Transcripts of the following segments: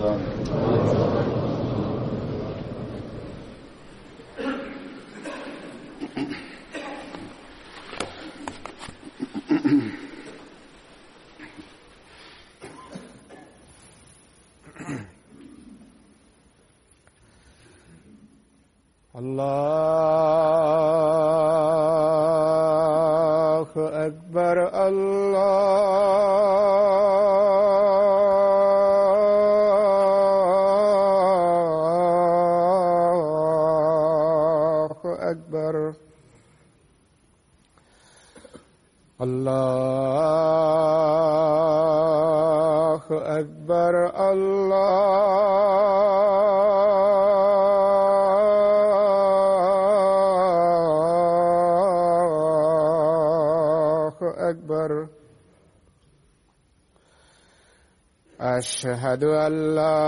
Amen. أشهد أن لا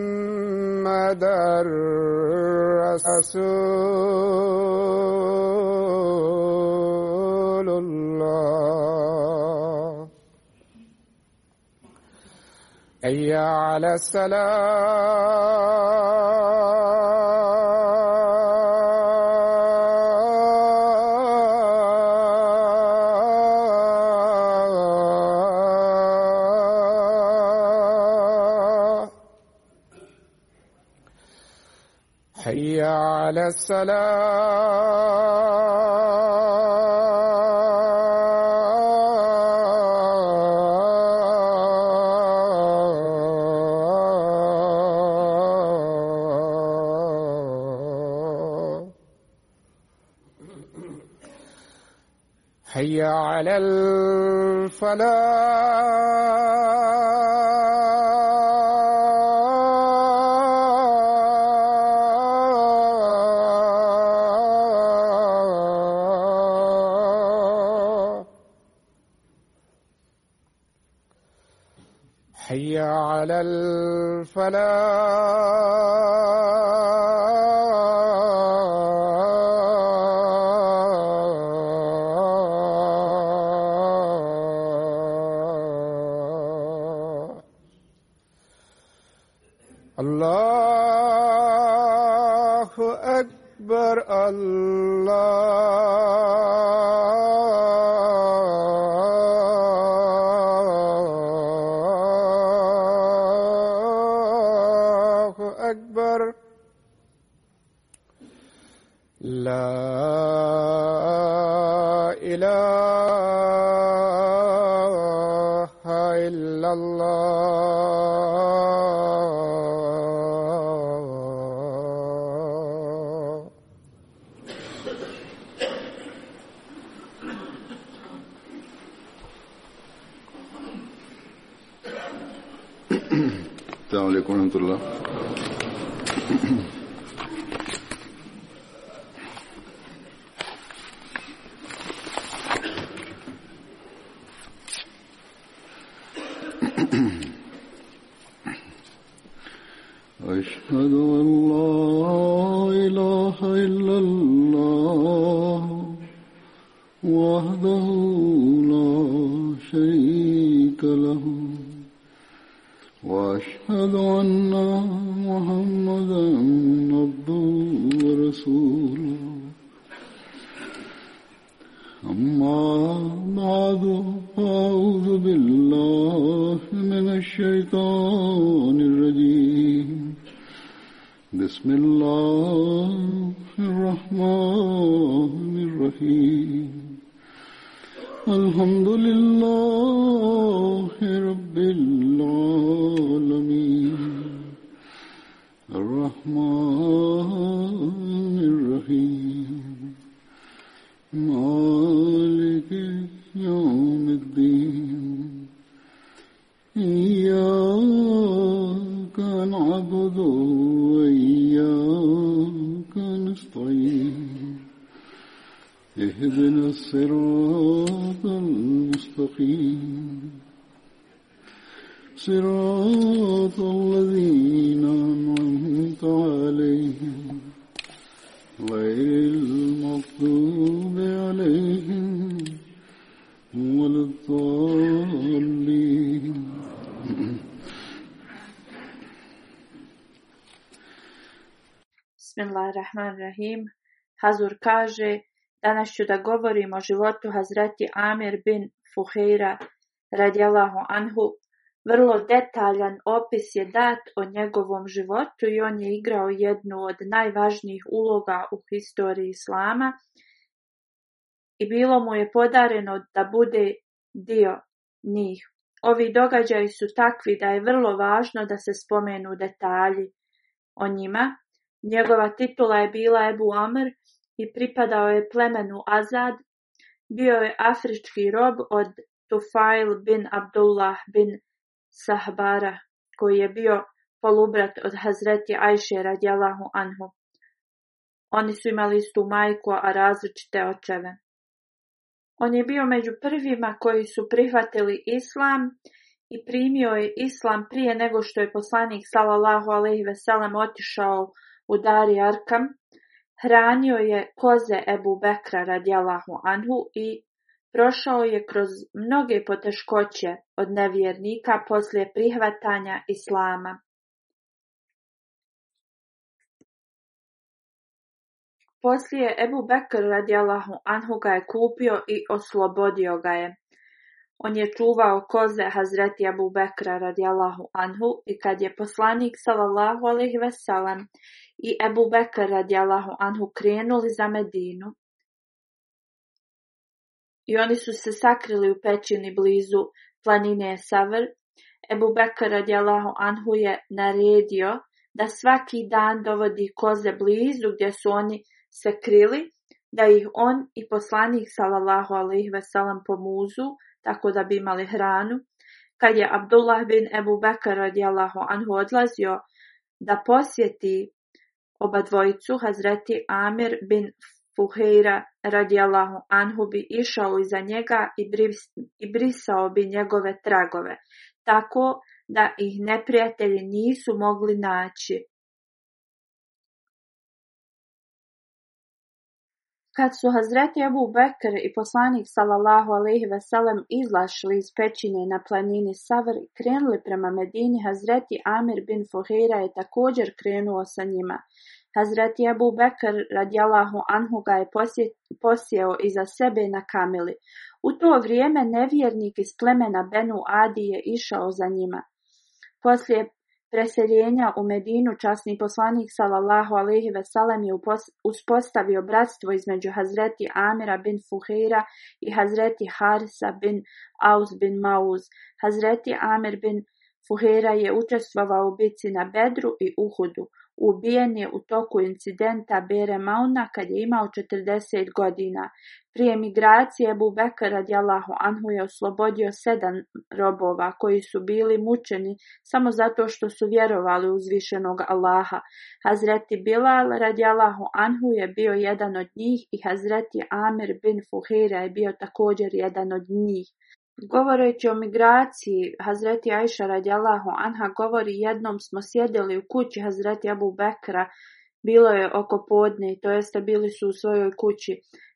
محمد رسول الله أي على السلام على السلام هيا على الفلاح حي على الفلاح رسوله أما Ibrahim, Hazur kaže Danas ću da govorim o životu Hazreti Amir bin Fuheira radijalahu anhu. Vrlo detaljan opis je dat o njegovom životu i on je igrao jednu od najvažnijih uloga u historiji Islama i bilo mu je podareno da bude dio njih. Ovi događaji su takvi da je vrlo važno da se spomenu detalji o njima, Njegova titula je bila Ebu Amr i pripadao je plemenu Azad. Bio je afrički rob od Tufail bin Abdullah bin Sahbara, koji je bio polubrat od Hazreti Ajše radijalahu anhu. Oni su imali istu majku, a različite očeve. On je bio među prvima koji su prihvatili islam i primio je islam prije nego što je poslanik sallallahu alejhi ve sellem otišao u Dari Arkam, hranio je koze Ebu Bekra radijalahu anhu i prošao je kroz mnoge poteškoće od nevjernika poslije prihvatanja islama. Poslije Ebu Bekr radijalahu anhu ga je kupio i oslobodio ga je. On je čuvao koze Hazreti Abu Bekra radijallahu anhu i kad je poslanik sallallahu alih veselam i Abu Bekr radijallahu anhu krenuli za Medinu. I oni su se sakrili u pećini blizu planine Savr. Ebu Bekr radijallahu anhu je naredio da svaki dan dovodi koze blizu gdje su oni se krili, da ih on i poslanik sallallahu alih veselam pomuzu, tako da bi imali hranu. Kad je Abdullah bin Ebu radi radijallahu anhu odlazio da posjeti oba dvojicu, Hazreti Amir bin Fuheira radijalahu anhu bi išao iza njega i, i brisao bi njegove tragove, tako da ih neprijatelji nisu mogli naći. Kad su Hazreti Ebu Bekr i poslanik sallallahu alaihi veselem izlašli iz pećine na planini Savr i krenuli prema Medini, Hazreti Amir bin Fuhira je također krenuo sa njima. Hazreti Ebu Bekr radijalahu anhu ga je posjeo iza sebe na kamili. U to vrijeme nevjernik iz plemena Benu Adi je išao za njima. Poslije preseljenja u Medinu časni poslanik sallallahu alejhi ve sellem je uspostavio bratstvo između Hazreti Amira bin Fuheira i Hazreti Harsa bin Aus bin Mauz. Hazreti Amir bin Fuheira je učestvovao u bici na Bedru i Uhudu. Ubijen je u toku incidenta Bere Mauna kad je imao 40 godina. Prije migracije Ebu Bekr radijalahu anhu je oslobodio sedam robova koji su bili mučeni samo zato što su vjerovali uzvišenog Allaha. Hazreti Bilal radijalahu anhu je bio jedan od njih i Hazreti Amir bin Fuhira je bio također jedan od njih. Govoreći o migraciji Hazreti Ajša radijallahu anha govori jednom smo sjedili u kući Hazreti Abu Bekra, bilo je oko podne, to jeste bili su u svojoj kući.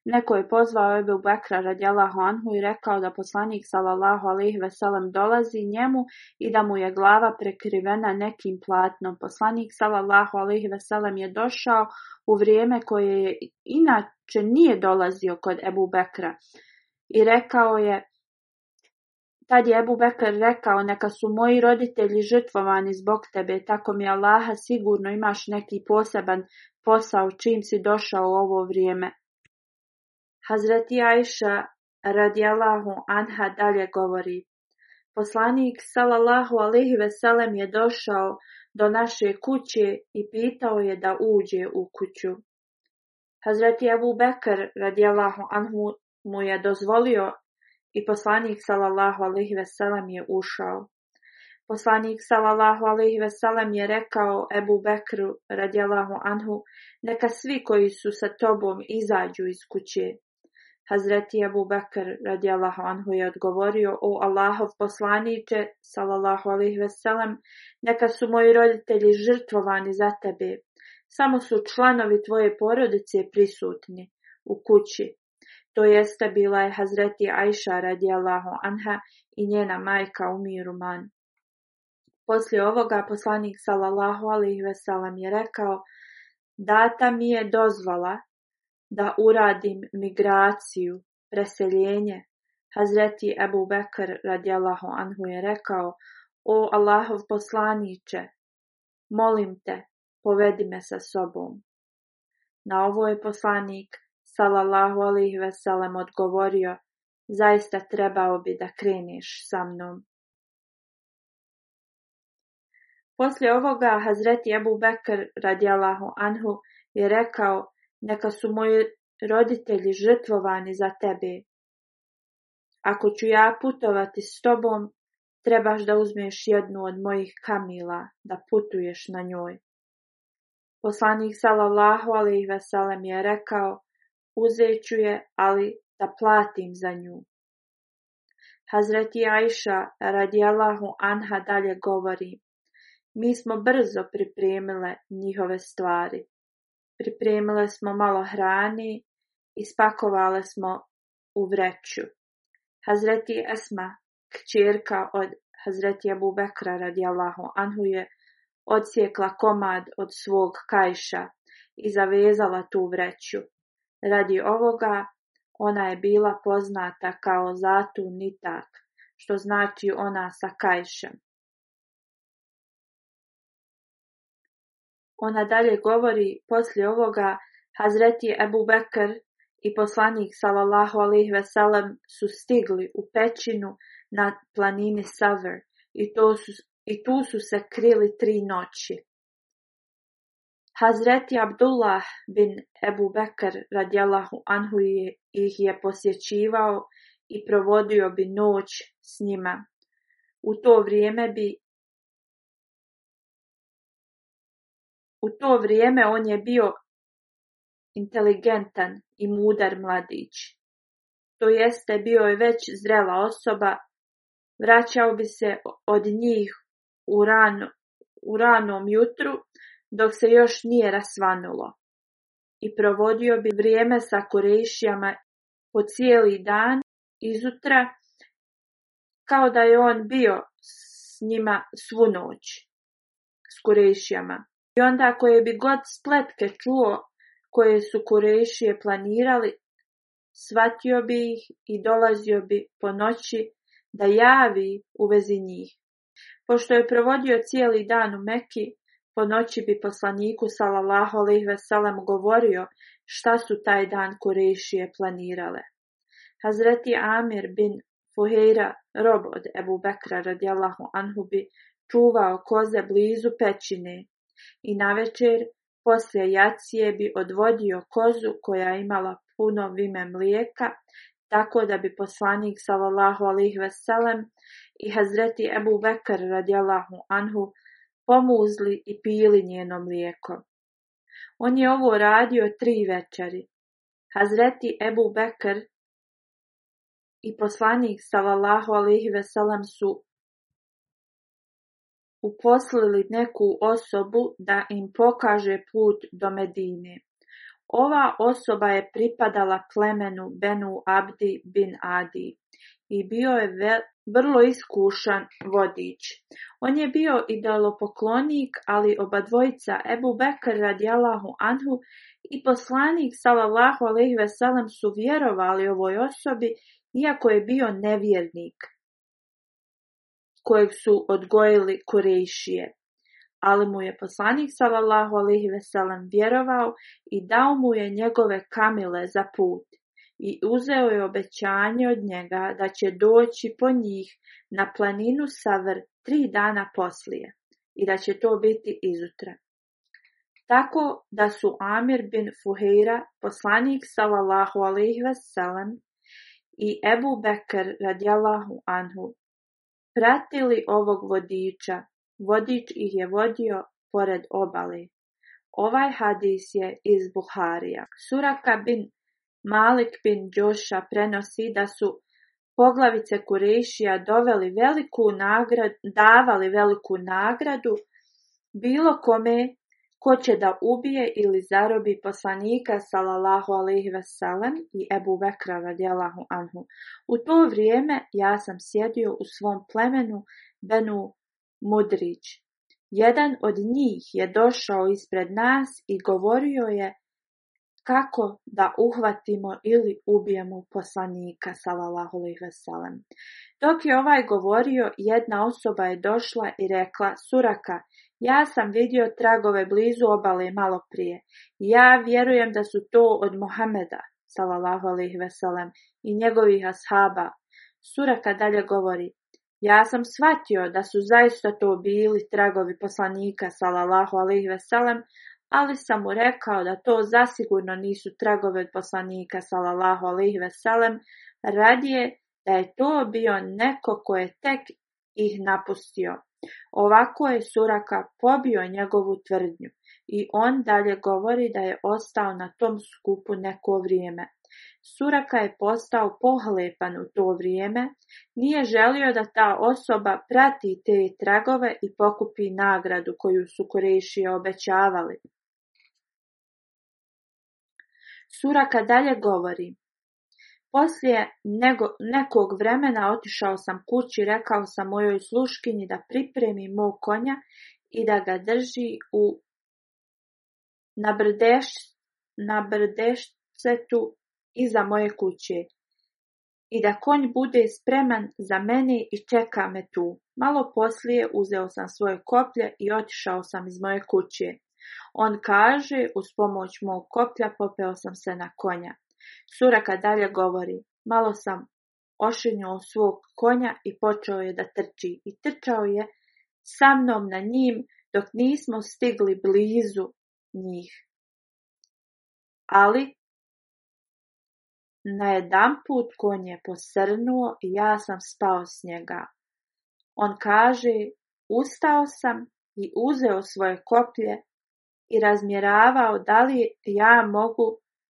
Neko je pozvao Ebu Bekra radijallahu anhu i rekao da poslanik sallallahu alaihi veselem dolazi njemu i da mu je glava prekrivena nekim platnom. Poslanik sallallahu alaihi je došao u vrijeme koje je inače nije dolazio kod Abu Bekra i rekao je Tad je Ebu Bekr rekao: Neka su moji roditelji žrtvovani zbog tebe, tako mi Allaha sigurno imaš neki poseban posao čim si došao u ovo vrijeme. Hazreti Ajša radijalahu anha dalje govori. Poslanik salallahu alihi veselem je došao do naše kuće i pitao je da uđe u kuću. Hazreti Abu Bekr radijalahu anhu mu je dozvolio i poslanik sallallahu ve sellem je ušao. Poslanik sallallahu ve sellem je rekao Ebu Bekru radijallahu anhu, neka svi koji su sa tobom izađu iz kuće. Hazreti Ebu Bekr radijallahu anhu je odgovorio, o Allahov poslaniće, salallahu alaihi veselem, neka su moji roditelji žrtvovani za tebe. Samo su članovi tvoje porodice prisutni u kući. To jeste bila je Hazreti Ajša radijallahu anha i njena majka umiru man. Poslije ovoga poslanik sallallahu alaihi veselam je rekao Data mi je dozvala da uradim migraciju, preseljenje. Hazreti Ebu Bekr radijallahu anhu je rekao O Allahov poslaniće, molim te, povedi me sa sobom. Na ovo je poslanik salallahu alih veselem odgovorio, zaista trebao bi da kreniš sa mnom. Poslije ovoga Hazreti Ebu Bekr radijalahu anhu je rekao, neka su moji roditelji žrtvovani za tebe. Ako ću ja putovati s tobom, trebaš da uzmeš jednu od mojih kamila, da putuješ na njoj. Poslanik sallallahu alaihi veselem je rekao, uzet je, ali da platim za nju. Hazreti Ajša radijalahu anha dalje govori, mi smo brzo pripremile njihove stvari. Pripremile smo malo hrani, i spakovale smo u vreću. Hazreti Esma, kćerka od Hazreti Abu Bekra radijallahu anhu je odsjekla komad od svog kajša i zavezala tu vreću. Radi ovoga ona je bila poznata kao Zatu Nitak, što znači ona sa kajšem. Ona dalje govori poslije ovoga Hazreti Ebu Bekr i poslanik sallallahu alih ve su stigli u pećinu na planini Savr i, i tu su se krili tri noći. Hazreti Abdullah bin Ebu Bekr radijallahu anhu ih je posjećivao i provodio bi noć s njima. U to vrijeme bi U to vrijeme on je bio inteligentan i mudar mladić. To jeste bio je već zrela osoba, vraćao bi se od njih u, ran, u ranom jutru dok se još nije rasvanulo, i provodio bi vrijeme sa Kurešijama po cijeli dan izutra, kao da je on bio s njima svu noć, s Kurešijama. I onda koje bi god spletke čuo koje su Kurešije planirali, shvatio bi ih i dolazio bi po noći da javi u vezi njih. Pošto je provodio cijeli dan u Meki, po noći bi poslaniku salalaho alejhi veselem govorio šta su taj dan Kurešije planirale. Hazreti Amir bin Fuheira rob od Ebu Bekra radijallahu anhu bi čuvao koze blizu pećine i na večer poslije jacije bi odvodio kozu koja imala puno vime mlijeka, tako da bi poslanik salalaho alejhi veselem i Hazreti Ebu Bekr radijallahu anhu pomuzli i pili njeno mlijeko. On je ovo radio tri večeri. Hazreti Ebu Bekr i poslanik sallallahu alaihi veselam su uposlili neku osobu da im pokaže put do Medine. Ova osoba je pripadala plemenu Benu Abdi bin Adi i bio je vrlo iskušan vodič. On je bio idolopoklonik, ali dvojica Ebu Bekr radijalahu anhu i poslanik salallahu alaihi veselam su vjerovali ovoj osobi, iako je bio nevjernik kojeg su odgojili korejšije. Ali mu je poslanik salallahu alaihi veselam vjerovao i dao mu je njegove kamile za put i uzeo je obećanje od njega da će doći po njih na planinu Savr tri dana poslije i da će to biti izutra. Tako da su Amir bin Fuheira, poslanik sallallahu alaihi wasallam i Ebu Bekr radijallahu anhu pratili ovog vodiča. Vodič ih je vodio pored obale. Ovaj hadis je iz Buharija. Suraka bin Malik bin joša prenosi da su poglavice Kurešija doveli veliku nagradu, davali veliku nagradu bilo kome ko će da ubije ili zarobi poslanika sallallahu alejhi ve i Ebu Bekra radijallahu anhu. U to vrijeme ja sam sjedio u svom plemenu Benu Mudrić. Jedan od njih je došao ispred nas i govorio je kako da uhvatimo ili ubijemo poslanika sallallahu Dok je ovaj govorio, jedna osoba je došla i rekla: "Suraka, ja sam vidio tragove blizu obale malo prije. Ja vjerujem da su to od Mohameda sallallahu alejhi i njegovih ashaba." Suraka dalje govori: ja sam shvatio da su zaista to bili tragovi poslanika salalahu alejhi veselem ali sam mu rekao da to zasigurno nisu tragove od poslanika sallallahu alaihi veselem, radije da je to bio neko ko je tek ih napustio. Ovako je Suraka pobio njegovu tvrdnju i on dalje govori da je ostao na tom skupu neko vrijeme. Suraka je postao pohlepan u to vrijeme, nije želio da ta osoba prati te tragove i pokupi nagradu koju su korešije obećavali. Suraka dalje govori: "Poslije nekog vremena otišao sam kući, rekao sam mojoj sluškinji da pripremi mog konja i da ga drži u na brdešcetu iza moje kuće i da konj bude spreman za mene i čeka me tu. Malo poslije uzeo sam svoje koplje i otišao sam iz moje kuće. On kaže: "Uz pomoć mog koplja popeo sam se na konja." Suraka dalje govori: "Malo sam u svog konja i počeo je da trči i trčao je sa mnom na njim dok nismo stigli blizu njih. Ali na jedan put konj je posrnuo i ja sam spao s njega. On kaže, ustao sam i uzeo svoje koplje i razmjeravao da li ja mogu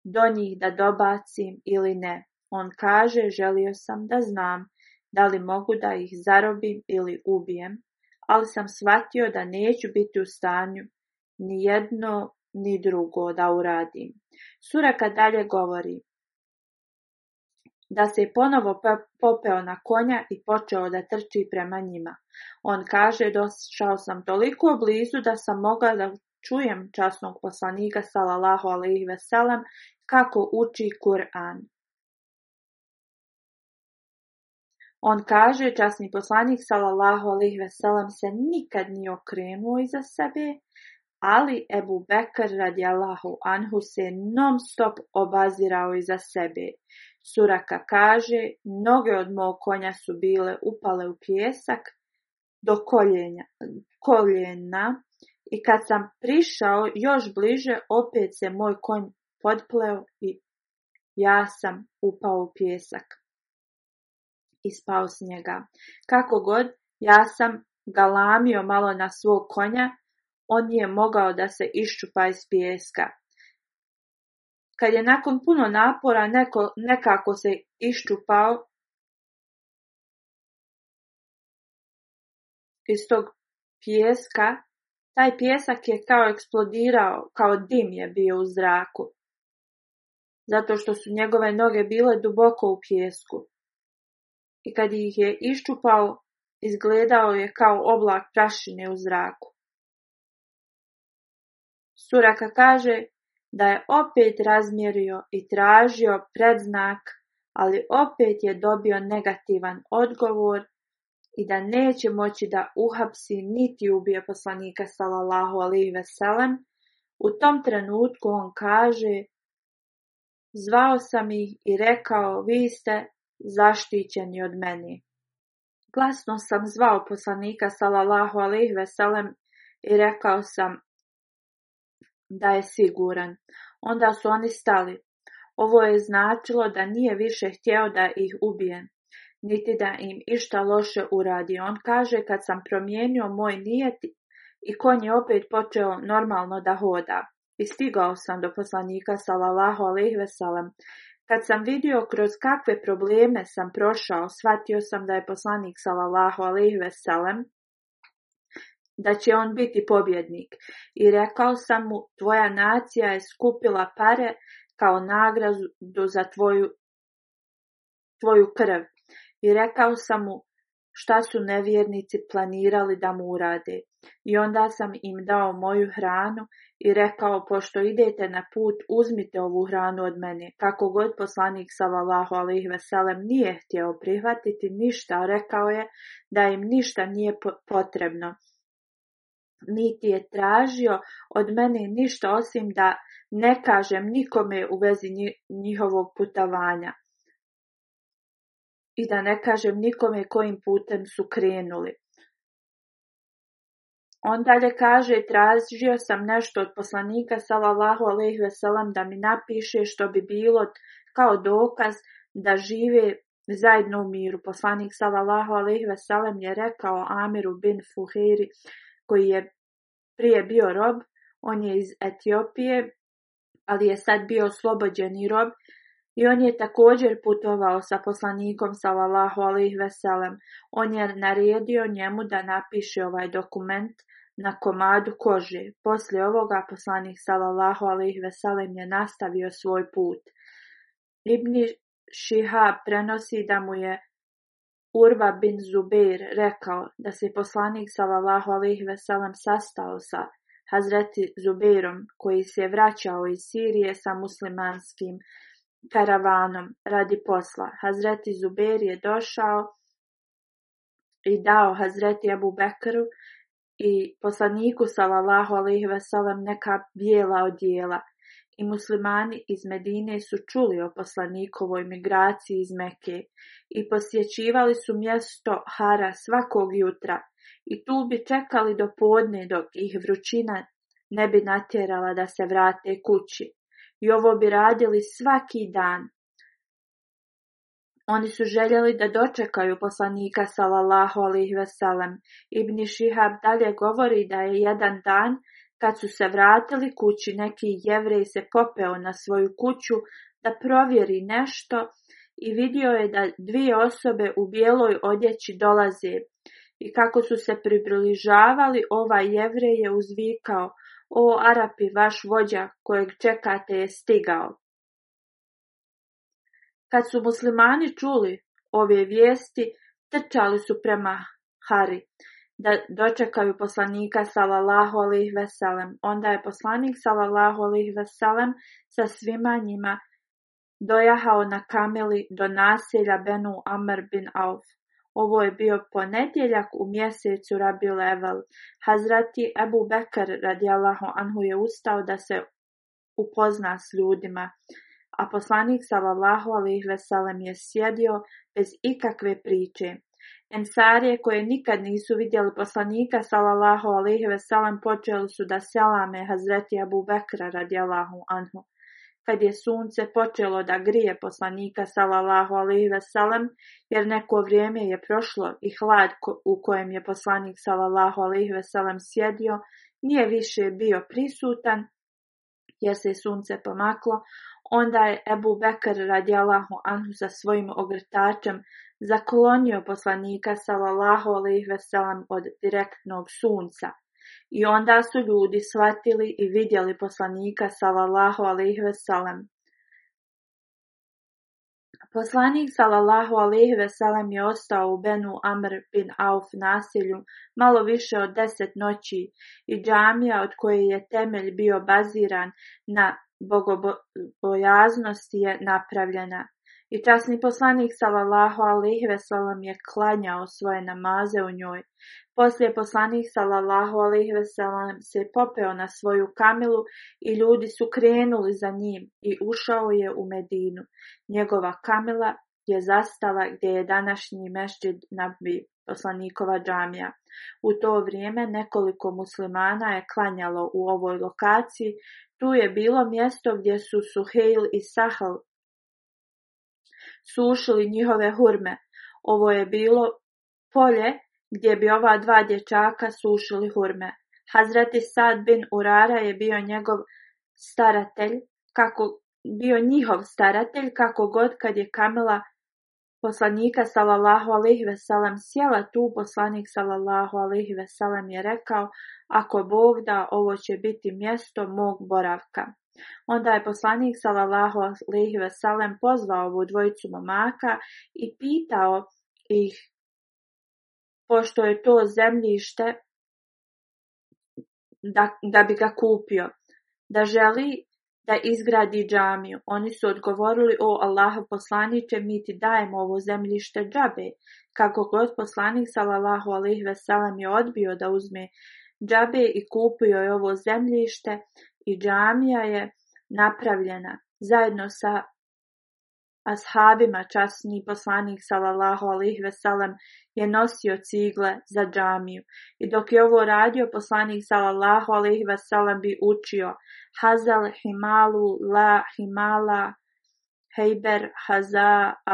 do njih da dobacim ili ne. On kaže, želio sam da znam da li mogu da ih zarobim ili ubijem, ali sam shvatio da neću biti u stanju ni jedno ni drugo da uradim. Suraka dalje govori da se ponovo popeo na konja i počeo da trči prema njima. On kaže, došao sam toliko blizu da sam mogao da Čujem časnog poslanika sallallahu alejhi ve kako uči Kur'an. On kaže, časni poslanik sallallahu alejhi ve se nikad nije okrenuo iza sebe, ali Ebu Bekr radijallahu anhu se non stop obazirao iza sebe. Suraka kaže, noge od mog konja su bile upale u pjesak do koljena, i kad sam prišao još bliže, opet se moj konj podpleo i ja sam upao u pjesak. I spao s njega. Kako god, ja sam galamio malo na svog konja, on je mogao da se iščupa iz pijeska. Kad je nakon puno napora neko, nekako se iščupao iz tog pijeska, taj pjesak je kao eksplodirao, kao dim je bio u zraku. Zato što su njegove noge bile duboko u pjesku. I kad ih je iščupao, izgledao je kao oblak prašine u zraku. Suraka kaže da je opet razmjerio i tražio predznak, ali opet je dobio negativan odgovor i da neće moći da uhapsi niti ubije poslanika sallallahu alaihi veselem, u tom trenutku on kaže Zvao sam ih i rekao, vi ste zaštićeni od meni. Glasno sam zvao poslanika sallallahu alaihi veselem i rekao sam da je siguran. Onda su oni stali. Ovo je značilo da nije više htjeo da ih ubijem niti da im išta loše uradi. On kaže kad sam promijenio moj nijet i kon je opet počeo normalno da hoda. I stigao sam do poslanika salalahu alaihi veselam. Kad sam vidio kroz kakve probleme sam prošao, shvatio sam da je poslanik salalahu alaihi veselam da će on biti pobjednik. I rekao sam mu, tvoja nacija je skupila pare kao nagradu za tvoju, tvoju krv. I rekao sam mu šta su nevjernici planirali da mu urade. I onda sam im dao moju hranu i rekao, pošto idete na put, uzmite ovu hranu od mene. Kako god poslanik salalahu alaihi veselem nije htio prihvatiti ništa, rekao je da im ništa nije potrebno. Niti je tražio od mene ništa osim da ne kažem nikome u vezi njihovog putovanja. I da ne kažem nikome kojim putem su krenuli. On dalje kaže, tražio sam nešto od poslanika salallahu alaihi veselam da mi napiše što bi bilo kao dokaz da žive zajedno u miru. Poslanik salallahu alaihi veselam je rekao Amiru bin Fuheri koji je prije bio rob, on je iz Etiopije, ali je sad bio oslobođeni rob i on je također putovao sa poslanikom sallallahu alih veselem. On je naredio njemu da napiše ovaj dokument na komadu kože. Poslije ovoga poslanik sallallahu alih veselem je nastavio svoj put. Ibni šiha prenosi da mu je Urva bin Zubir rekao da se poslanik sallallahu alih veselem sastao sa Hazreti Zubirom koji se vraćao iz Sirije sa muslimanskim karavanom radi posla. Hazreti Zuber je došao i dao Hazreti Abu Bekru i poslaniku sallallahu alaihi neka bijela odijela i muslimani iz Medine su čuli o poslanikovoj migraciji iz Meke i posjećivali su mjesto Hara svakog jutra i tu bi čekali do podne dok ih vrućina ne bi natjerala da se vrate kući. I ovo bi radili svaki dan. Oni su željeli da dočekaju poslanika salallahu alih veselem. Ibn Šihab dalje govori da je jedan dan kad su se vratili kući neki jevrej se popeo na svoju kuću da provjeri nešto i vidio je da dvije osobe u bijeloj odjeći dolaze. I kako su se približavali, ovaj jevrej je uzvikao, o Arapi, vaš vođa kojeg čekate je stigao. Kad su muslimani čuli ove vijesti, trčali su prema Hari da dočekaju poslanika sallallahu alih veselem. Onda je poslanik sallallahu alih veselem sa svima njima dojahao na kameli do naselja Benu Amr bin Auf. Ovo je bio ponedjeljak u mjesecu rabiul level. Hazrati Ebu Bekr radijallahu anhu je ustao da se upozna s ljudima, a poslanik sallallahu alaihi veselem je sjedio bez ikakve priče. Ensarije koje nikad nisu vidjeli poslanika sallallahu alaihi veselem počeli su da selame Hazreti Abu Bekra radijallahu anhu kad je sunce počelo da grije poslanika salalahu alaihi veselem, jer neko vrijeme je prošlo i hlad u kojem je poslanik salalahu alaihi veselem sjedio nije više bio prisutan, jer se sunce pomaklo, onda je Ebu Bekr radijalahu anhu sa svojim ogrtačem zaklonio poslanika salalahu alaihi veselem od direktnog sunca. I onda su ljudi shvatili i vidjeli poslanika sallallahu alejhi ve Poslanik sallallahu alejhi ve je ostao u Benu Amr bin Auf naselju malo više od deset noći i džamija od koje je temelj bio baziran na bogobojaznosti je napravljena. I časni poslanik sallallahu alejhi ve je klanjao svoje namaze u njoj. Poslije poslanik sallallahu se popeo na svoju kamilu i ljudi su krenuli za njim i ušao je u Medinu. Njegova kamila je zastala gdje je današnji mešđid Nabi poslanikova džamija. U to vrijeme nekoliko muslimana je klanjalo u ovoj lokaciji. Tu je bilo mjesto gdje su Suheil i Sahal sušili njihove hurme. Ovo je bilo polje gdje bi ova dva dječaka sušili hurme. Hazreti Sad bin Urara je bio njegov staratelj, kako, bio njihov staratelj kako god kad je Kamila poslanika sallallahu ve sellem sjela tu, poslanik sallallahu ve sellem je rekao, ako Bog da, ovo će biti mjesto mog boravka. Onda je poslanik sallallahu ve sellem pozvao ovu dvojicu momaka i pitao ih pošto je to zemljište da, da bi ga kupio, da želi da izgradi džamiju. Oni su odgovorili, o Allahu poslaniće, mi ti dajemo ovo zemljište džabe. Kako god poslanik salallahu alaihi veselam je odbio da uzme džabe i kupio je ovo zemljište i džamija je napravljena zajedno sa Ashabima časni poslanik veselem je nosio cigle za džamiju. I dok je ovo radio, poslanik veselem bi učio Hazal himalu la himala Heiber haza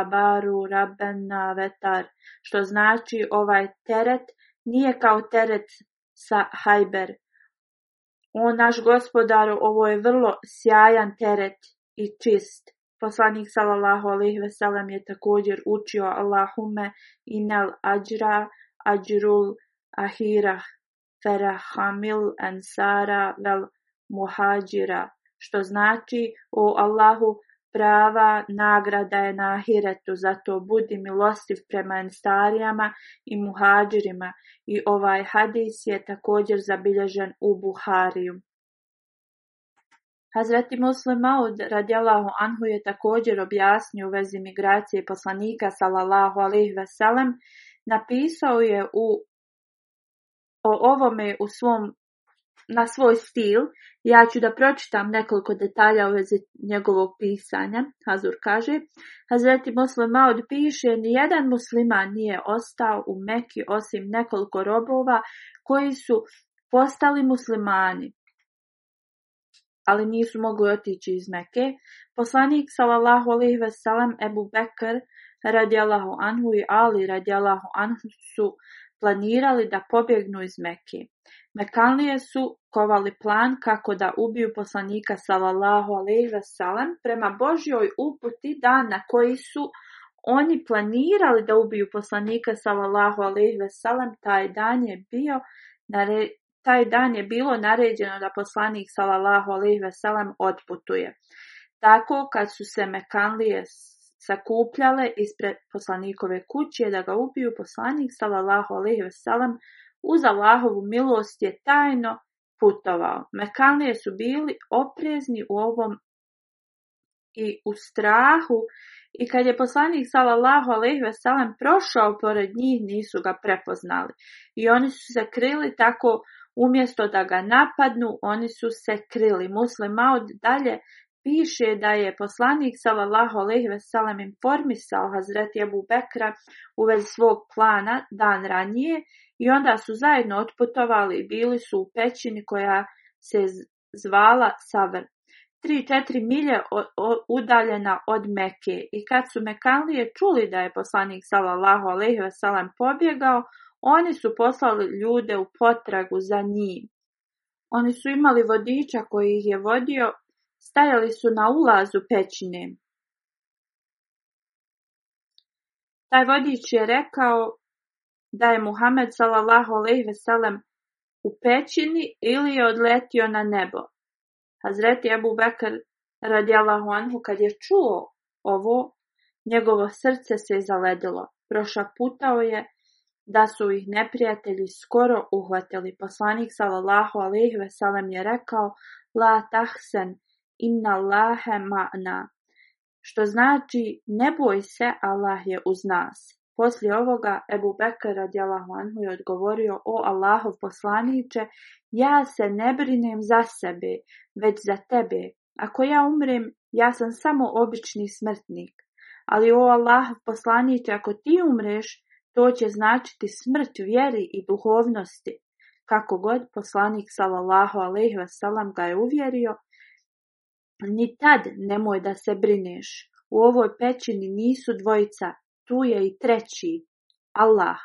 abaru rabena vetar, što znači ovaj teret nije kao teret sa Hajber. O naš gospodaru, ovo je vrlo sjajan teret i čist. Poslanik sallallahu alejhi ve sellem je također učio Allahume inal ajra ajrul ahirah farahamil ansara vel muhajira. što znači o Allahu prava nagrada je na ahiretu, zato budi milostiv prema enstarijama i muhadžirima i ovaj hadis je također zabilježen u Buhariju. Hazreti Muslim Maud radijalahu anhu je također objasnio u vezi migracije poslanika salallahu alih veselem, napisao je u, o ovome u svom na svoj stil. Ja ću da pročitam nekoliko detalja u vezi njegovog pisanja. Hazur kaže, Hazreti Muslim Maud piše, nijedan musliman nije ostao u Meki osim nekoliko robova koji su postali muslimani ali nisu mogli otići iz Meke, poslanik sallallahu alejhi ve Ebu Bekr radijallahu anhu i Ali radijallahu anhu su planirali da pobjegnu iz Mekke. Mekanlije su kovali plan kako da ubiju poslanika sallallahu alejhi ve prema Božjoj uputi na koji su oni planirali da ubiju poslanika sallallahu alejhi ve taj dan je bio taj dan je bilo naređeno da poslanik sallallahu alejhi ve otputuje. Tako kad su se Mekanlije sakupljale ispred poslanikove kuće da ga ubiju, poslanik sallallahu alejhi ve uz Allahovu milost je tajno putovao. Mekanlije su bili oprezni u ovom i u strahu i kad je poslanik sallallahu alejhi ve sellem prošao pored njih nisu ga prepoznali i oni su se krili tako Umjesto da ga napadnu, oni su se krili. Muslim Maud dalje piše da je poslanik sallallahu alejhi ve sellem informisao Hazreti Abu Bekra u vezi svog plana dan ranije i onda su zajedno otputovali i bili su u pećini koja se zvala Savr. 3-4 milje udaljena od Meke i kad su Mekalije čuli da je poslanik sallallahu alejhi ve sellem pobjegao, oni su poslali ljude u potragu za njim. Oni su imali vodiča koji ih je vodio, stajali su na ulazu pećine. Taj vodič je rekao da je Muhammed sallallahu alejhi sellem u pećini ili je odletio na nebo. Hazreti Abu Bekr radijallahu anhu kad je čuo ovo, njegovo srce se zaledilo. Prošaputao je da su ih neprijatelji skoro uhvatili. Poslanik sallallahu alejhi ve sellem je rekao: "La tahsen inna Allaha ma'na." Što znači ne boj se, Allah je uz nas. Poslije ovoga Ebu Bekr radijalahu anhu je odgovorio: "O Allahov poslanice, ja se ne brinem za sebe, već za tebe. Ako ja umrem, ja sam samo obični smrtnik. Ali o Allahov poslanice, ako ti umreš, to će značiti smrt vjeri i duhovnosti. Kako god poslanik sallallahu alejhi ve sellem ga je uvjerio, ni tad nemoj da se brineš. U ovoj pećini nisu dvojica, tu je i treći, Allah.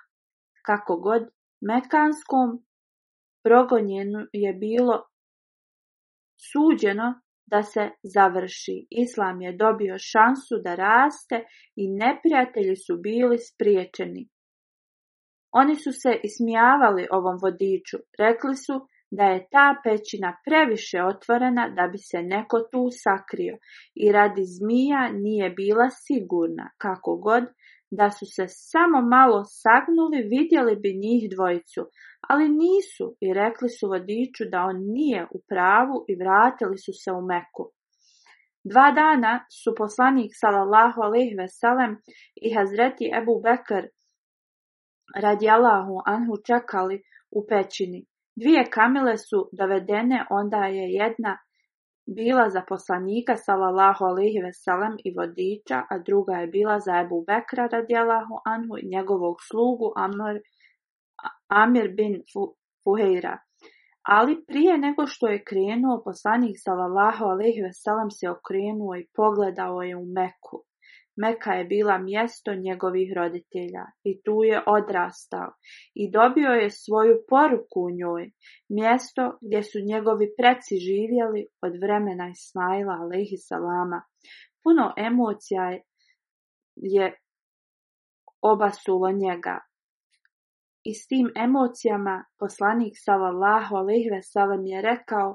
Kako god, Mekanskom progonjenu je bilo suđeno da se završi. Islam je dobio šansu da raste i neprijatelji su bili spriječeni. Oni su se ismijavali ovom vodiču, rekli su da je ta pećina previše otvorena da bi se neko tu sakrio i radi zmija nije bila sigurna, kako god, da su se samo malo sagnuli vidjeli bi njih dvojicu, ali nisu i rekli su vodiču da on nije u pravu i vratili su se u Meku. Dva dana su poslanik sallallahu alejhi ve i Hazreti Ebu Bekr radijalahu anhu čekali u pećini. Dvije kamile su dovedene, onda je jedna bila za poslanika sallallahu alejhi ve i vodiča, a druga je bila za Ebu Bekra radijalahu anhu i njegovog slugu Amr, Amir bin Fuheira. Ali prije nego što je krenuo, poslanik sallallahu alejhi ve se okrenuo i pogledao je u Meku. Meka je bila mjesto njegovih roditelja i tu je odrastao i dobio je svoju poruku u njoj, mjesto gdje su njegovi preci živjeli od vremena Ismaila salama. Puno emocija je, oba obasulo njega. I s tim emocijama poslanik sallallahu alaihi veselam je rekao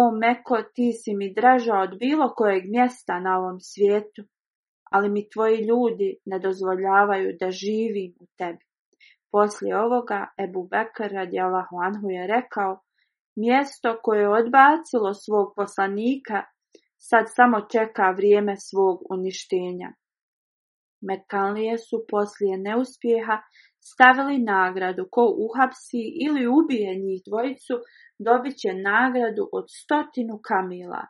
o Meko, ti si mi draža od bilo kojeg mjesta na ovom svijetu ali mi tvoji ljudi ne dozvoljavaju da živim u tebi. Poslije ovoga Ebu Bekr Allahu anhu je rekao, mjesto koje je odbacilo svog poslanika sad samo čeka vrijeme svog uništenja. Mekalije su poslije neuspjeha stavili nagradu ko uhapsi ili ubije njih dvojicu, dobit će nagradu od stotinu kamila,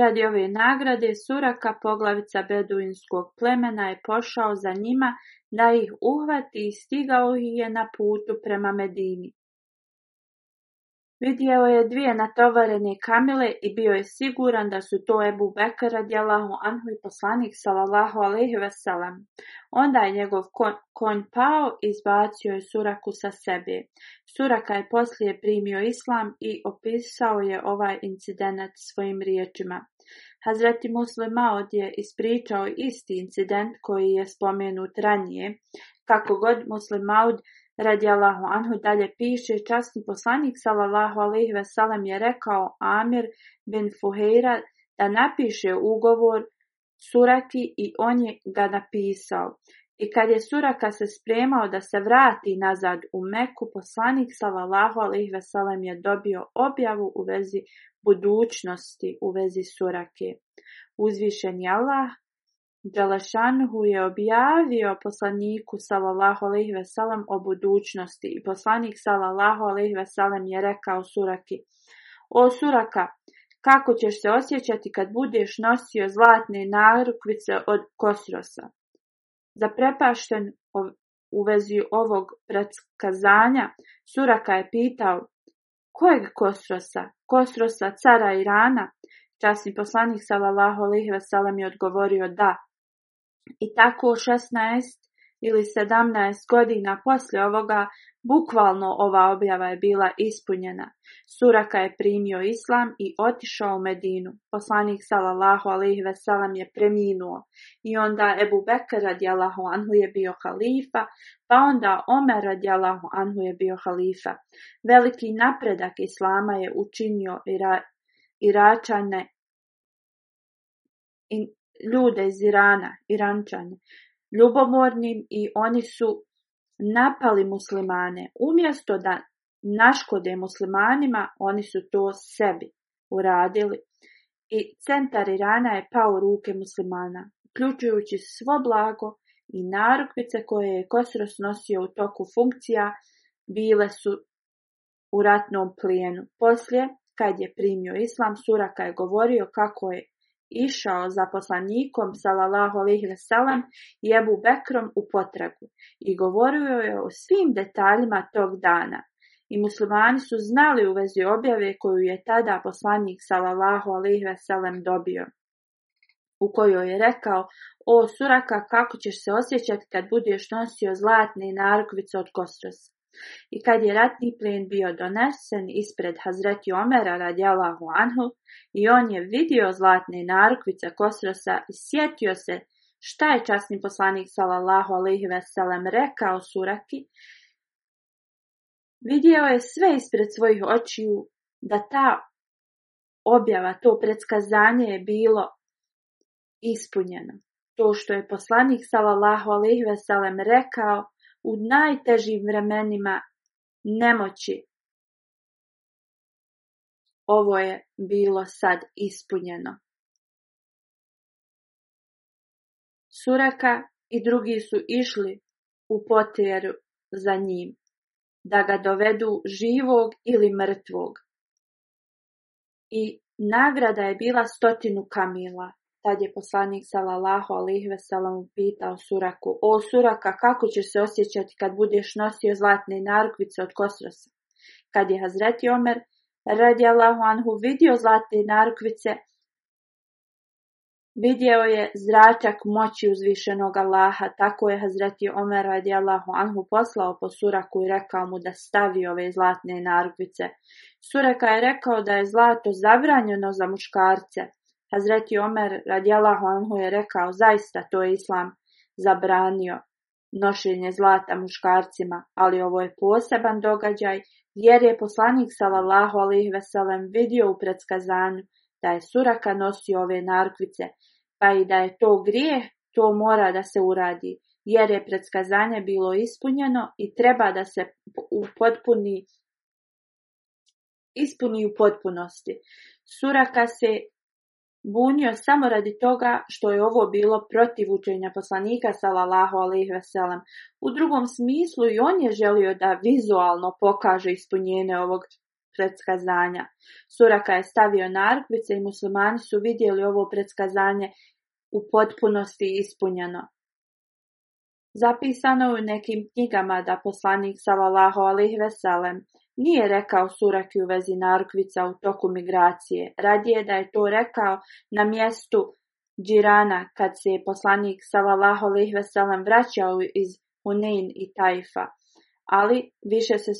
Radi ove nagrade Suraka, poglavica beduinskog plemena, je pošao za njima da ih uhvati i stigao ih je na putu prema Medini. Vidjeo je dvije natovarene kamile i bio je siguran da su to Ebu Bekara djelahu anhu i poslanik salallahu alaihi veselam. Onda je njegov konj pao i izbacio je Suraku sa sebe. Suraka je poslije primio islam i opisao je ovaj incident svojim riječima. Hazreti Maud je ispričao isti incident koji je spomenut ranije, kako god Muslimaud Allahu anhu dalje piše, časni poslanik sallallahu alaihi je rekao Amir bin Fuheira da napiše ugovor surati i on je ga napisao. I kad je Suraka se spremao da se vrati nazad u Meku, poslanik sallallahu alaihi je dobio objavu u vezi budućnosti, u vezi Surake. Uzvišen je Allah Đelešanhu je objavio poslaniku sallallahu alejhi ve o budućnosti i poslanik sallallahu alejhi ve je rekao Suraki: O Suraka, kako ćeš se osjećati kad budeš nosio zlatne narukvice od Kosrosa? Zaprepašten u vezi ovog predskazanja, Suraka je pitao, kojeg Kosrosa? Kosrosa, cara Irana? Časni poslanik sallallahu alejhi ve je odgovorio da, i tako 16 ili 17 godina poslije ovoga, bukvalno ova objava je bila ispunjena. Suraka je primio islam i otišao u Medinu. Poslanik Salallahu alaihi veselam je preminuo i onda Ebu Bekr radijalahu anhu je bio halifa, pa onda Omer radijalahu anhu je bio halifa. Veliki napredak islama je učinio Iračane ljude iz Irana, Irančane, ljubomornim i oni su napali muslimane. Umjesto da naškode muslimanima, oni su to sebi uradili. I centar Irana je pao u ruke muslimana, uključujući svo blago i narukvice koje je Kosros nosio u toku funkcija, bile su u ratnom plijenu. Poslije, kad je primio islam, Suraka je govorio kako je išao za poslanikom sallallahu alejhi ve sellem i Bekrom u potragu i govorio je o svim detaljima tog dana. I muslimani su znali u vezi objave koju je tada poslanik sallallahu alejhi ve sellem dobio u kojoj je rekao o suraka kako ćeš se osjećati kad budeš nosio zlatne narukvice od kostrosa. I kad je ratni plin bio donesen ispred Hazreti Omera radijalahu anhu i on je vidio zlatne narukvice Kosrosa i sjetio se šta je časni poslanik sallallahu alihi rekao suraki, vidio je sve ispred svojih očiju da ta objava, to predskazanje je bilo ispunjeno. To što je poslanik sallallahu alihi veselem rekao u najtežim vremenima nemoći. Ovo je bilo sad ispunjeno. Sureka i drugi su išli u potjeru za njim, da ga dovedu živog ili mrtvog. I nagrada je bila stotinu kamila. Tad je poslanik salalahu alaihi veselam Suraku, o Suraka, kako ćeš se osjećati kad budeš nosio zlatne narukvice od kosrosa? Kad je Hazreti Omer radijallahu anhu vidio zlatne narukvice, Vidio je zračak moći uzvišenog Allaha, tako je Hazreti Omer radijallahu anhu poslao po Suraku i rekao mu da stavi ove zlatne narukvice. Suraka je rekao da je zlato zabranjeno za muškarce, Hazreti Omer radijalahu anhu je rekao, zaista to je islam zabranio nošenje zlata muškarcima, ali ovo je poseban događaj jer je poslanik salallahu alih veselem vidio u predskazanju da je suraka nosio ove narkvice, pa i da je to grijeh, to mora da se uradi, jer je predskazanje bilo ispunjeno i treba da se upotpuni ispuni u potpunosti. Suraka se bunio samo radi toga što je ovo bilo protiv učenja poslanika sallallahu alejhi veselem. U drugom smislu i on je želio da vizualno pokaže ispunjenje ovog predskazanja. Suraka je stavio narkvice i muslimani su vidjeli ovo predskazanje u potpunosti ispunjeno. Zapisano je u nekim knjigama da poslanik sallallahu alejhi veselem. Nije rekao Suraki u vezi narkvica u toku migracije, radije da je to rekao na mjestu Džirana kad se je poslanik Salalaho alejhi vraćao iz Hunin i Tajfa, ali više se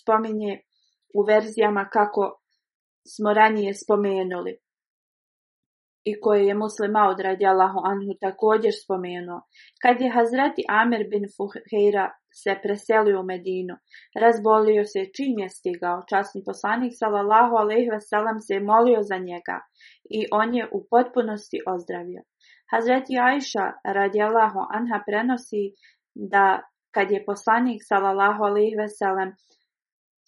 spominje u verzijama kako smo ranije spomenuli i koje je muslima od radijallahu anhu također spomenuo. Kad je Hazreti Amir bin Fuhira se preselio u Medinu. Razbolio se čim je stigao. Časni poslanik sallallahu alejhi veselam se molio za njega i on je u potpunosti ozdravio. Hazreti Ajša radijallahu anha prenosi da kad je poslanik sallallahu alejhi veselam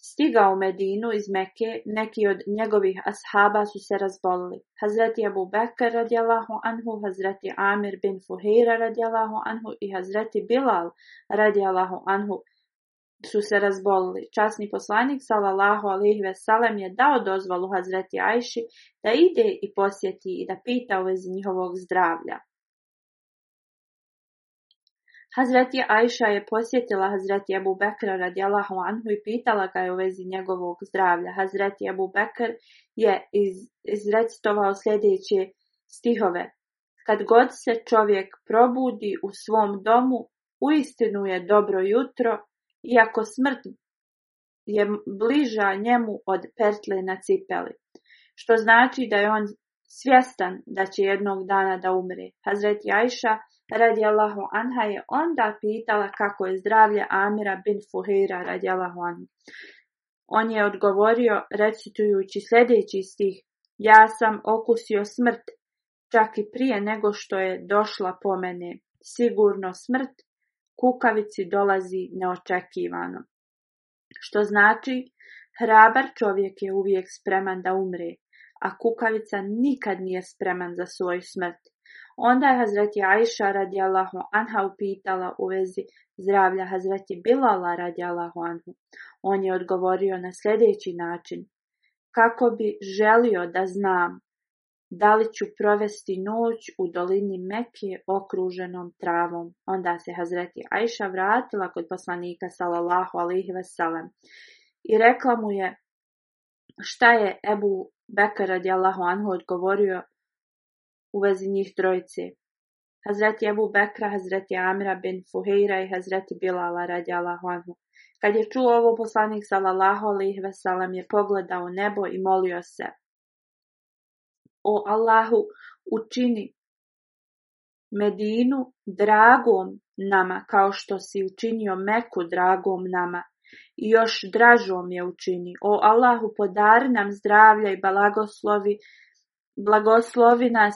Stigao Medinu iz Meke, neki od njegovih ashaba su se razbolili. Hazreti Abu Bekr radijalahu anhu, Hazreti Amir bin Fuhira radijalahu anhu i Hazreti Bilal radijalahu anhu su se razbolili. Časni poslanik sallallahu alejhi ve sellem je dao dozvolu Hazreti Ajši da ide i posjeti i da pita u vezi njihovog zdravlja. Hazreti Ajša je posjetila Hazreti Ebu Bekra radijalahu anhu i pitala ga je u vezi njegovog zdravlja. Hazreti Ebu Bekr je iz, izrecitovao sljedeće stihove. Kad god se čovjek probudi u svom domu, uistinu je dobro jutro, iako smrt je bliža njemu od pertle na cipeli. Što znači da je on svjestan da će jednog dana da umre. Hazreti Aisha radijallahu anha je onda pitala kako je zdravlje Amira bin Fuhira radijallahu anha. On je odgovorio recitujući sljedeći stih Ja sam okusio smrt čak i prije nego što je došla po mene. Sigurno smrt kukavici dolazi neočekivano. Što znači, hrabar čovjek je uvijek spreman da umre, a kukavica nikad nije spreman za svoju smrt. Onda je Hazreti Aisha radijallahu anha upitala u vezi zdravlja Hazreti Bilala radijallahu anhu. On je odgovorio na sljedeći način. Kako bi želio da znam da li ću provesti noć u dolini Mekije okruženom travom. Onda se Hazreti Aisha vratila kod poslanika sallallahu alaihi i rekla mu je šta je Ebu Bekara radijallahu anhu odgovorio u vezi njih trojice. Hazreti Abu Bekra, Hazreti Amra bin Fuheira i Hazreti Bilala radi Allahu Kad je čuo ovo, poslanik sallallahu alaihi veselam je pogledao nebo i molio se. O Allahu, učini Medinu dragom nama, kao što si učinio Meku dragom nama. I još dražom je učini. O Allahu, podari nam zdravlja i blagoslovi, blagoslovi nas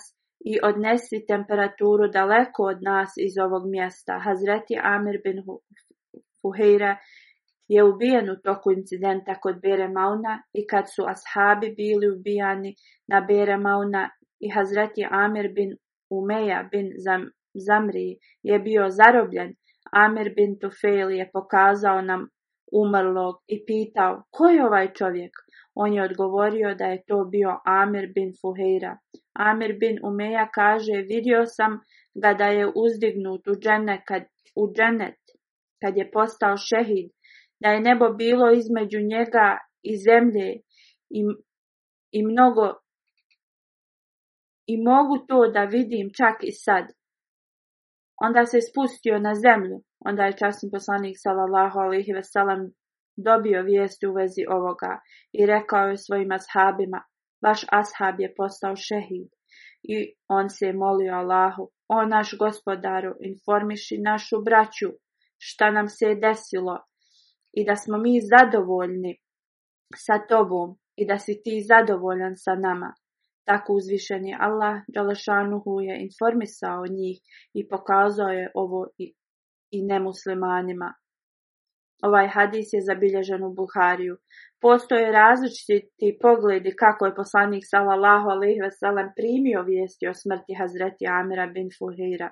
i odnesi temperaturu daleko od nas iz ovog mjesta. Hazreti Amir bin Fuheira je ubijen u toku incidenta kod Bere Mauna i kad su ashabi bili ubijani na Bere Mauna i Hazreti Amir bin Umeja bin Zamri je bio zarobljen, Amir bin Tufel je pokazao nam umrlog i pitao ko je ovaj čovjek. On je odgovorio da je to bio Amir bin Fuheira. Amir bin Umeja kaže: Vidio sam ga da je uzdignut u dženet kad je postao šehid, da je nebo bilo između njega i zemlje i, i mnogo i mogu to da vidim čak i sad. Onda se spustio na zemlju. Onda je časni poslanik sallallahu ve dobio vijest u vezi ovoga i rekao je svojim ashabima Vaš ashab je postao šehid i on se je molio Allahu, o naš gospodaru, informiši našu braću šta nam se je desilo i da smo mi zadovoljni sa tobom i da si ti zadovoljan sa nama. Tako uzvišen je Allah Đalešanuhu je informisao njih i pokazao je ovo i, i nemuslimanima. Ovaj hadis je zabilježen u Buhariju. Postoje različiti pogledi kako je poslanik sallallahu alejhi ve sellem primio vijesti o smrti Hazreti Amira bin Fuhira.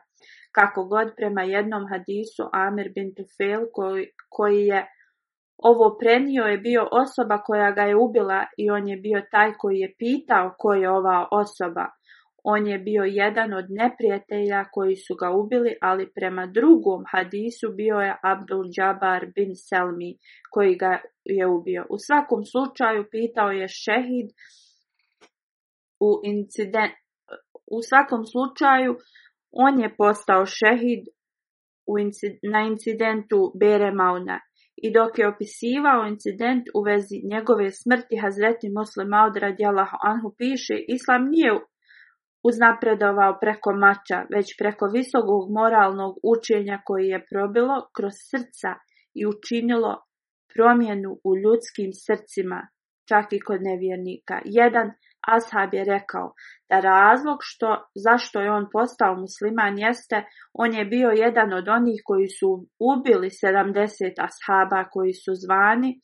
Kako god prema jednom hadisu Amir bin Tufel koji, koji je ovo prenio je bio osoba koja ga je ubila i on je bio taj koji je pitao ko je ova osoba. On je bio jedan od neprijatelja koji su ga ubili, ali prema drugom hadisu bio je Abdul Jabbar bin Selmi koji ga je ubio. U svakom slučaju pitao je šehid u incident, u svakom slučaju on je postao šehid u na incidentu Bere I dok je opisivao incident u vezi njegove smrti, Hazreti Muslim Audra radijalahu anhu piše, Islam nije uznapredovao preko mača, već preko visokog moralnog učenja koji je probilo kroz srca i učinilo promjenu u ljudskim srcima, čak i kod nevjernika. Jedan ashab je rekao da razlog što, zašto je on postao musliman jeste, on je bio jedan od onih koji su ubili 70 ashaba koji su zvani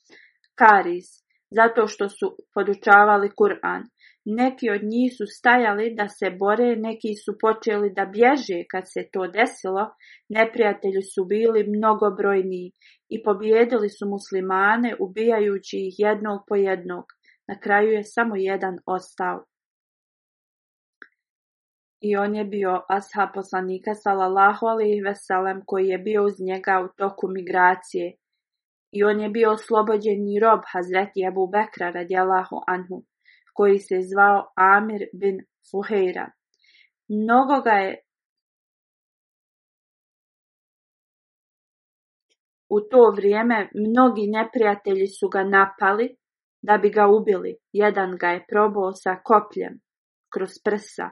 Karis, zato što su podučavali Kur'an. Neki od njih su stajali da se bore, neki su počeli da bježe kad se to desilo, neprijatelji su bili mnogobrojni i pobijedili su muslimane ubijajući ih jednog po jednog. Na kraju je samo jedan ostao. I on je bio asha poslanika salallahu alaihi veselem koji je bio uz njega u toku migracije. I on je bio oslobođeni rob Hazreti Abu Bekra radijalahu anhu koji se zvao Amir bin Fuheira. Mnogo ga je U to vrijeme mnogi neprijatelji su ga napali da bi ga ubili. Jedan ga je probao sa kopljem kroz prsa.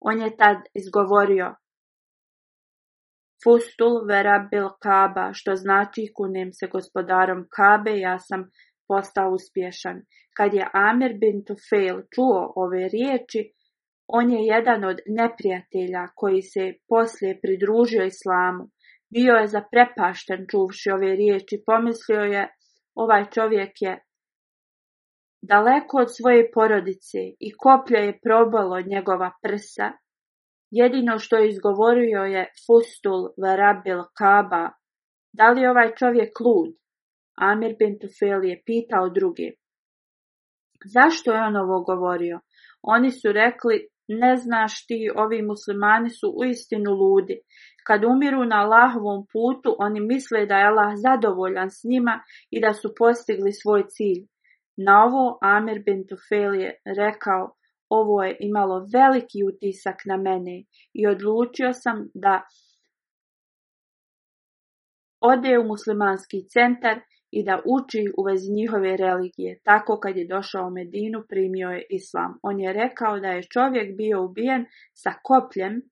On je tad izgovorio Fustul vera kaba, što znači kunem se gospodarom kabe, ja sam postao uspješan. Kad je Amer bin Tufail čuo ove riječi, on je jedan od neprijatelja koji se poslije pridružio islamu. Bio je zaprepašten čuvši ove riječi. Pomislio je, ovaj čovjek je daleko od svoje porodice i koplja je probalo njegova prsa. Jedino što je izgovorio je Fustul varabil kaba. Da li ovaj čovjek lud? Amir bin je pitao drugi. Zašto je on ovo govorio? Oni su rekli, ne znaš ti, ovi muslimani su uistinu ludi. Kad umiru na Allahovom putu, oni misle da je Allah zadovoljan s njima i da su postigli svoj cilj. Na ovo Amir bin je rekao, ovo je imalo veliki utisak na mene i odlučio sam da ode u muslimanski centar i da uči u vezi njihove religije. Tako kad je došao u Medinu primio je islam. On je rekao da je čovjek bio ubijen sa kopljem.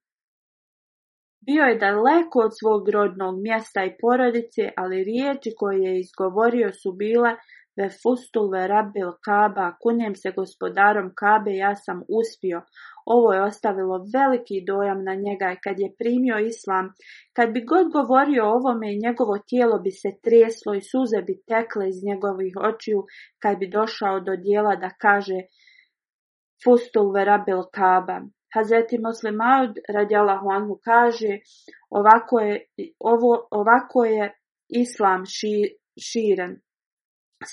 Bio je daleko od svog rodnog mjesta i porodice, ali riječi koje je izgovorio su bile ve verabil Kaba, kunjem se gospodarom Kabe ja sam uspio. Ovo je ostavilo veliki dojam na njega kad je primio islam. Kad bi god govorio o ovome i njegovo tijelo bi se treslo i suze bi tekle iz njegovih očiju kad bi došao do dijela da kaže Fustul verabil Kaba. Hazreti Muslimaud radjala Huanhu kaže ovako je, ovo, ovako je islam širen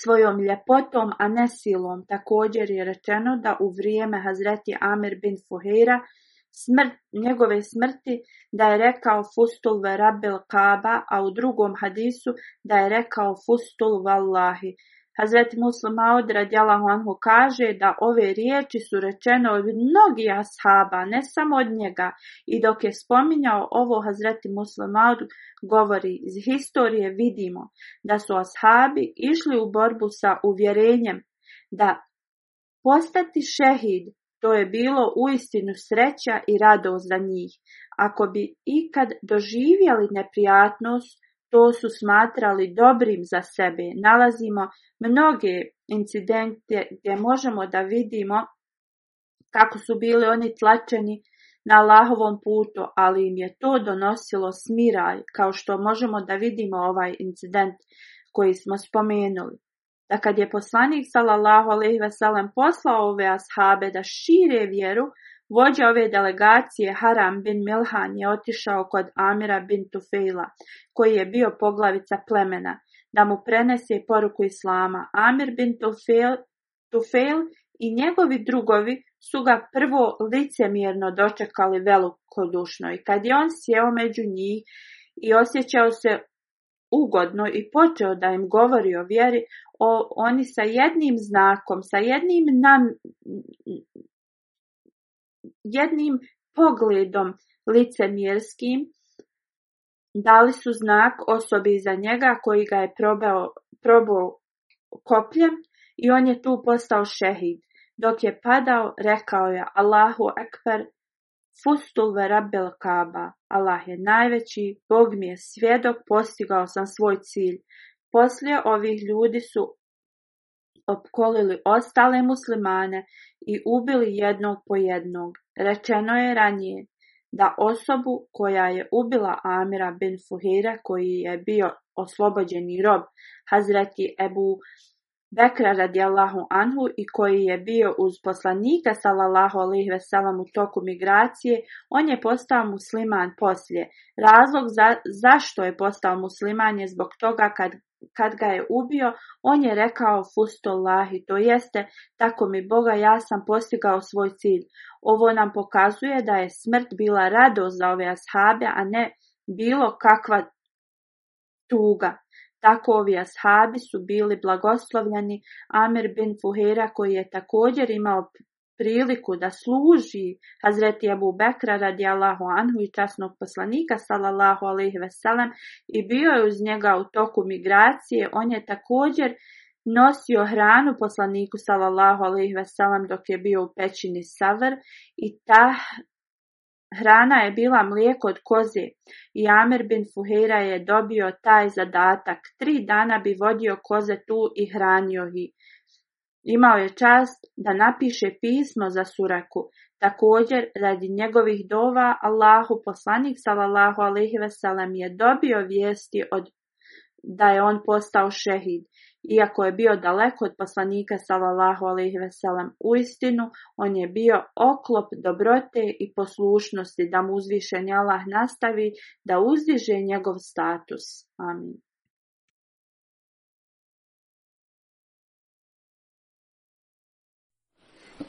svojom ljepotom, a ne silom. Također je rečeno da u vrijeme Hazreti Amir bin Fuheira smrt, njegove smrti da je rekao fustul verabel kaba, a u drugom hadisu da je rekao fustul vallahi. Hazreti Muslim Maud radijalahu anhu kaže da ove riječi su rečene od mnogih ashaba, ne samo od njega. I dok je spominjao ovo Hazreti Muslim Maud govori iz historije vidimo da su ashabi išli u borbu sa uvjerenjem da postati šehid to je bilo uistinu sreća i radost za njih. Ako bi ikad doživjeli neprijatnost, to su smatrali dobrim za sebe, nalazimo mnoge incidente gdje možemo da vidimo kako su bili oni tlačeni na Allahovom putu, ali im je to donosilo smiraj, kao što možemo da vidimo ovaj incident koji smo spomenuli. Da kad je poslanik s.a.v. poslao ove ashabe da šire vjeru, Vođa ove delegacije Haram bin Milhan je otišao kod Amira bin Tufejla, koji je bio poglavica plemena, da mu prenese poruku islama. Amir bin Tufejl, i njegovi drugovi su ga prvo licemjerno dočekali velikodušno i kad je on sjeo među njih i osjećao se ugodno i počeo da im govori o vjeri, o, oni sa jednim znakom, sa jednim nam, jednim pogledom licemjerskim dali su znak osobi iza njega koji ga je probao, probao kopljem i on je tu postao šehid. Dok je padao, rekao je Allahu ekber, fustu verabil kaba. Allah je najveći, Bog mi je svjedok, postigao sam svoj cilj. Poslije ovih ljudi su opkolili ostale muslimane i ubili jednog po jednog. Rečeno je ranije da osobu koja je ubila Amira bin Fuhira koji je bio oslobođeni rob Hazreti Ebu Bekra radijallahu anhu i koji je bio uz poslanika sallallahu alejhi ve u toku migracije, on je postao musliman poslije. Razlog zašto je postao musliman je zbog toga kad kad ga je ubio, on je rekao Fustolahi, to jeste, tako mi Boga, ja sam postigao svoj cilj. Ovo nam pokazuje da je smrt bila rado za ove ashabe, a ne bilo kakva tuga. Tako ovi ashabi su bili blagoslovljeni. Amir bin Fuhera koji je također imao priliku da služi Hazreti Abu Bekra Allahu anhu i časnog poslanika sallallahu alaihi veselem i bio je uz njega u toku migracije. On je također nosio hranu poslaniku sallallahu alaihi veselem dok je bio u pećini Savr i ta Hrana je bila mlijeko od koze i Amer bin Fuhira je dobio taj zadatak. Tri dana bi vodio koze tu i hranio ih. Imao je čast da napiše pismo za Suraku, također radi njegovih dova Allahu poslanik sallallahu alejhi ve je dobio vijesti od da je on postao šehid, iako je bio daleko od poslanika sallallahu alejhi ve sellem. Uistinu on je bio oklop dobrote i poslušnosti da mu uzvišeni Allah nastavi da uzdiže njegov status. Amin.